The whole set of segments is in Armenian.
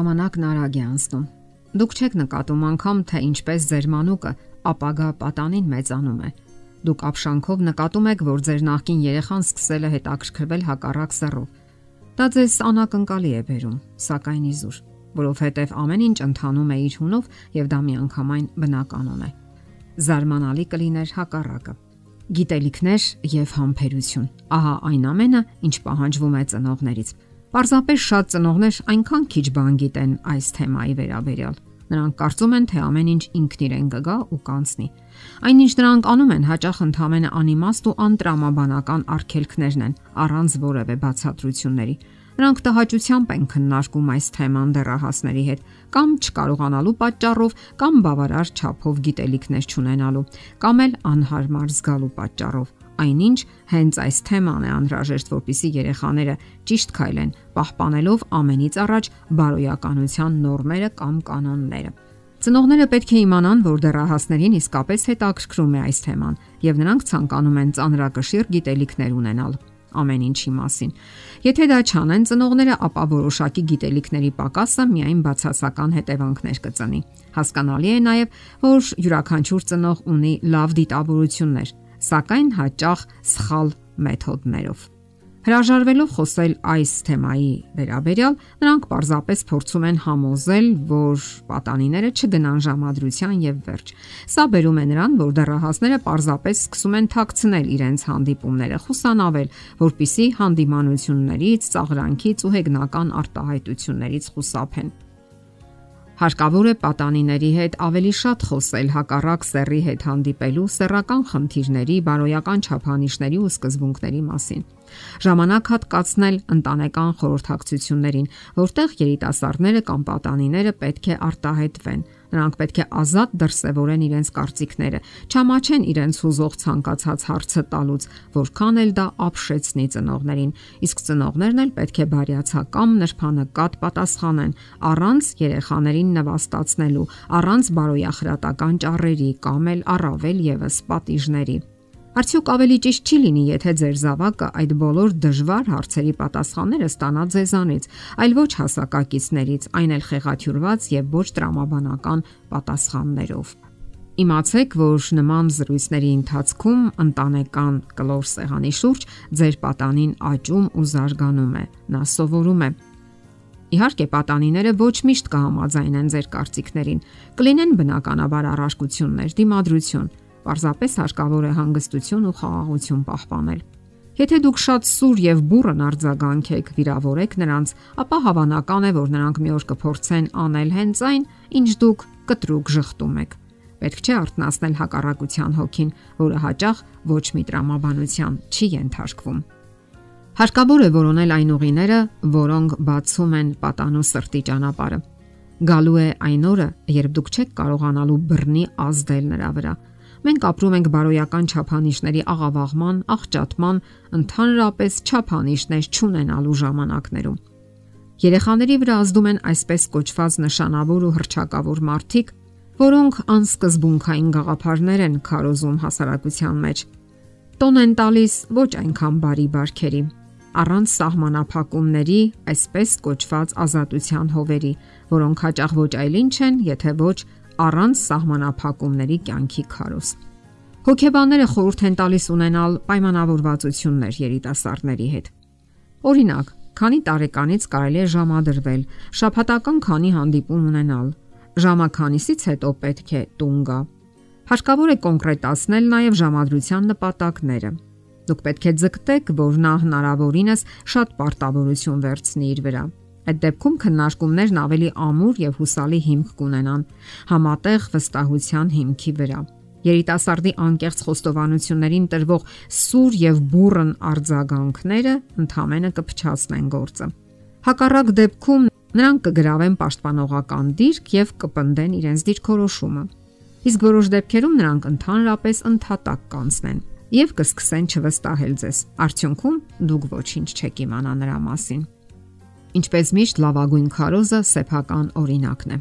ժամանակն արագ է անցնում։ Դուք չեք նկատում անգամ, թե ինչպես ձեր մանուկը ապագա պատանին մեծանում է։ Դուք ապշանքով նկատում եք, որ ձեր նախկին երեխան սկսել է հետաքրքրվել հակառակ սեռով։ Դա ձեզ անակնկալի է բերում, սակայն իզուր, որովհետև ամեն ինչ ընթանում է իր հունով եւ դա միանգամայն բնականon է։ Զարմանալի կլիներ հակառակը գիտելիքներ եւ համբերություն։ Ահա այն ամենը, ինչ պահանջվում է ծնողներից։ Պարզապես շատ ծնողներ այնքան քիչ բան գիտեն այս թեմայի վերաբերյալ։ Նրանք կարծում են, թե ամեն ինչ ինքն իրեն կգա ու կանցնի։ Այնինչ նրանք անում են հաճախ ընդհանրապես անիմաստ ու անտրամաբանական արգելքներն են, առանց որևէ բացատրությունների։ Նրանք տհաճությամբ են քննարկում այս թեման դեռահասների հետ, կամ չկարողանալու պատճառով, կամ բավարար չափով գիտելիքներ չունենալու, կամ էլ անհարմար զգալու պատճառով այնինչ հենց այս թեման է անհրաժեշտ, որpիսի երեխաները ճիշտ քայլեն, պահպանելով ամենից առաջ բարոյականության նորմերը կամ կանոնները։ Ծնողները պետք է իմանան, որ դեռահասներին իսկապես հետաքրքրում է այս թեման, եւ նրանք ցանկանում են ծանրակշիռ գիտելիքներ ունենալ ամեն ինչի մասին։ Եթե դա չանեն ծնողները, ապա որոշակի գիտելիքների պակասը միայն բացասական հետևանքներ կծնի։ Հասկանալի է նաև, որ յուրաքանչյուր ծնող ունի լավ դիտավորություններ, սակայն հաճախ սխալ մեթոդներով։ Հրաժարվելով խոսել այս թեմայի վերաբերյալ, նրանք պարզապես փորձում են համոզել, որ պատանիները չգնան ժամադրության եւ վերջ։ Սա բերում է նրան, որ դեռահասները պարզապես սկսում են թաքցնել իրենց հանդիպումները, խուսանավել, որpիսի հանդիմանություններից, ծաղրանքից ու հեգնական արտահայտություններից խուսափեն։ Հարկավոր է պատանիների հետ ավելի շատ խոսել հակառակ սեռի հետ հանդիպելու սեռական խնդիրների, բարոյական չափանիշների ու սկզբունքների մասին։ Ժամանակ հատկացնել ընտանեկան խորհրդակցություններին, որտեղ երիտասարդները կամ պատանիները պետք է արտահայտվեն Նրանք պետք է ազատ դրսևորեն իրենց կարծիքները, չամաչեն իրենց հուզող ցանկացած հարցը տալուց, որքան էլ դա ապշեցնի ծնողներին։ Իսկ ծնողներն էլ պետք է բարյացակամ նրբանկատ պատասխանեն, առանց երեխաներին նվաստացնելու, առանց բարոյախրատական ճառերի կամ էլ առավել եւս պատիժների։ Արդյոք ավելի ճիշտ չի լինի, եթե ձեր զավակը այդ բոլոր դժվար հարցերի պատասխանները ստանա ձեզանից, այլ ոչ հասակակիցներից, այն էլ խեղաթյուրված եւ ոչ տրամաբանական պատասխաններով։ Իմացեք, որ նման զրույցների ընթացքում ընտանեկան կլոր սեղանի շուրջ ձեր պատանին աճում ու զարգանում է։ Նա սովորում է. Իհարկե պատանիները ոչ միշտ կհամաձայնեն ձեր կարծիքներին։ Կլինեն բնականաբար առարկություններ, դիմադրություն, Պարզապես հարկավոր է հանգստություն ու խաղաղություն պահպանել։ Եթե դուք շատ սուր եւ բուրըն արձագանքեք, վիրավորեք նրանց, ապա հավանական է, որ նրանք մի օր կփորձեն անել հենց այն, ինչ դուք կտրուկ շղթում եք։ Պետք չէ արտնասնել հակառակության հոգին, որը հաճախ ոչ մի տրամաբանության չի ենթարկվում։ Հարկավոր է որոնել այն ուղիները, որոնք բացում են պատանու սրտի ճանապարհը։ Գալու է այն օրը, երբ դուք չեք կարողանալու բռնի ազդել նրա վրա, Մենք ապրում ենք բարոյական չափանիշների աղավաղման, աղճատման, ընդհանրապես չափանիշներ չունենալու ժամանակներում։ Երեխաների վրա ազդում են այսպես կոչված նշանավոր ու հրճակավոր մարտիկ, որոնք անսկզբունքային գաղափարներ են քարոզում հասարակության մեջ։ Տոն են տալիս ոչ այնքան բարի բարքերի, առանց սահմանափակումների, այսպես կոչված ազատության հովերի, որոնք հաճախ ոչ այլ ինչ են, եթե ոչ առանց սահմանափակումների կյանքի քարոզ։ Հոգեբանները խորհուրդ են տալիս ունենալ պայմանավորվածություններ երիտասարդների հետ։ Օրինակ, քանի տարեկանից կարելի է ժամադրվել, շաբաթական քանի հանդիպում ունենալ, ժամականիսից հետո պետք է տուն գա։ Հարկավոր է կոնկրետացնել նաև ժամադրության նպատակները։ Դուք պետք է ձգտեք, որ նա հնարավորինս շատ պարտավորություն վերցնի իր վրա Այդ դեպքում քննարկումներն ավելի ամուր եւ հուսալի հիմք կունենան համատեղ վստահության հիմքի վրա։ Երիտասարդի անկեղծ խոստովանություններին տրվող սուր եւ բուրըն արձագանքները ընդհանրապես կփչացնեն գործը։ Հակառակ դեպքում նրանք կգրավեն պաշտպանողական դիրք եւ կպնդեն իրենց դիրքորոշումը։ Իսկ որոշ դեպքերում նրանք ընդհանրապես ընդհատակ կանցնեն եւ կսկսեն չվստահել ձեզ։ Արդյունքում դուք ոչինչ չեք իմանա նրա մասին։ Ինչպես միշտ լավագույն քարոզը սեփական օրինակն է։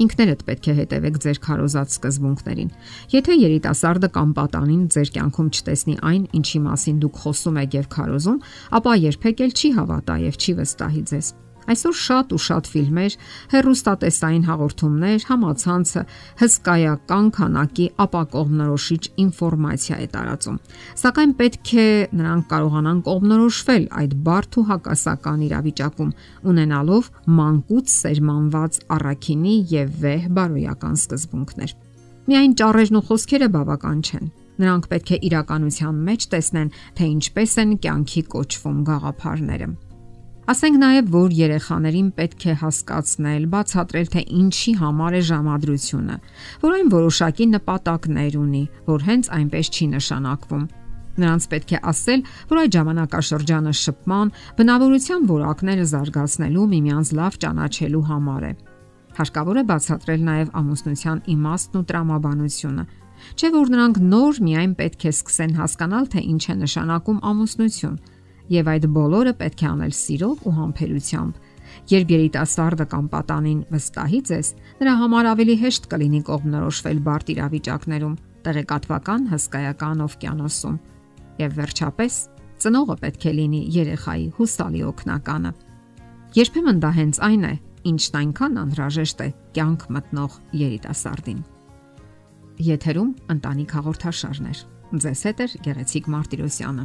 Ինքներդ պետք է հետևեք ձեր քարոզած սկզբունքներին։ Եթե երիտասարդը կամ պատանին ձեր կյանքում չտեսնի այն, ինչի մասին դուք խոսում եք եւ քարոզում, ապա երբեք էլ չի հավատա եւ չի վստահի ձեզ։ Այսօր շատ ու շատ ֆիլմեր, հերոստատեսային հաղորդումներ, համացանցը հսկայական քանակի ապակողմնորոշիչ ինֆորմացիա է տարածում։ Սակայն պետք է նրանք կարողանան կողմնորոշվել այդ բարդ ու հակասական իրավիճակում, ունենալով մանկուց սերմանված առաքինի եւ վեհ բարոյական սկզբունքներ։ Միայն ճառերն ու խոսքերը բավական չեն։ Նրանք պետք է իրականության մեջ տեսնեն, թե ինչպես են կյանքի կոչվում գաղափարները։ Ասենք նաև, որ երեխաներին պետք է հասկացնել, բացատրել, թե ինչի համար է ժամադրությունը, որ այն որոշակի նպատակներ ունի, որ հենց այնպես չի նշանակվում։ Նրանց պետք է ասել, որ այդ ժամանակաշրջանը շփման, բնավորության որակները զարգացնելու միմյանց լավ ճանաչելու համար է։ Հարկավոր է բացատրել նաև ամուսնության իմաստն ու տրամաբանությունը, չէ՞ որ նրանք նոր միայն պետք է սկսեն հասկանալ, թե ինչ է նշանակում ամուսնություն եւ այդ բոլորը պետք է անել սիրով ու համբերությամբ։ Երբ երիտասարդը կամ պատանին վստահի ձեզ, նրա համար ավելի հեշտ կլինի կողմնորոշվել բարդ իրավիճակներում, տեղեկատվական հսկայական օվկիանոսում։ Եվ վերջապես, ծնողը պետք է լինի երեխայի հուսալի օգնականը։ Երբեմն դա հենց այն է, ինչն այնքան անհրաժեշտ է կյանք մտնող երիտասարդին։ Եթերում ընտանիք հաղորդաշարներ։ Ձեզ հետ է Գեղեցիկ Մարտիրոսյանը։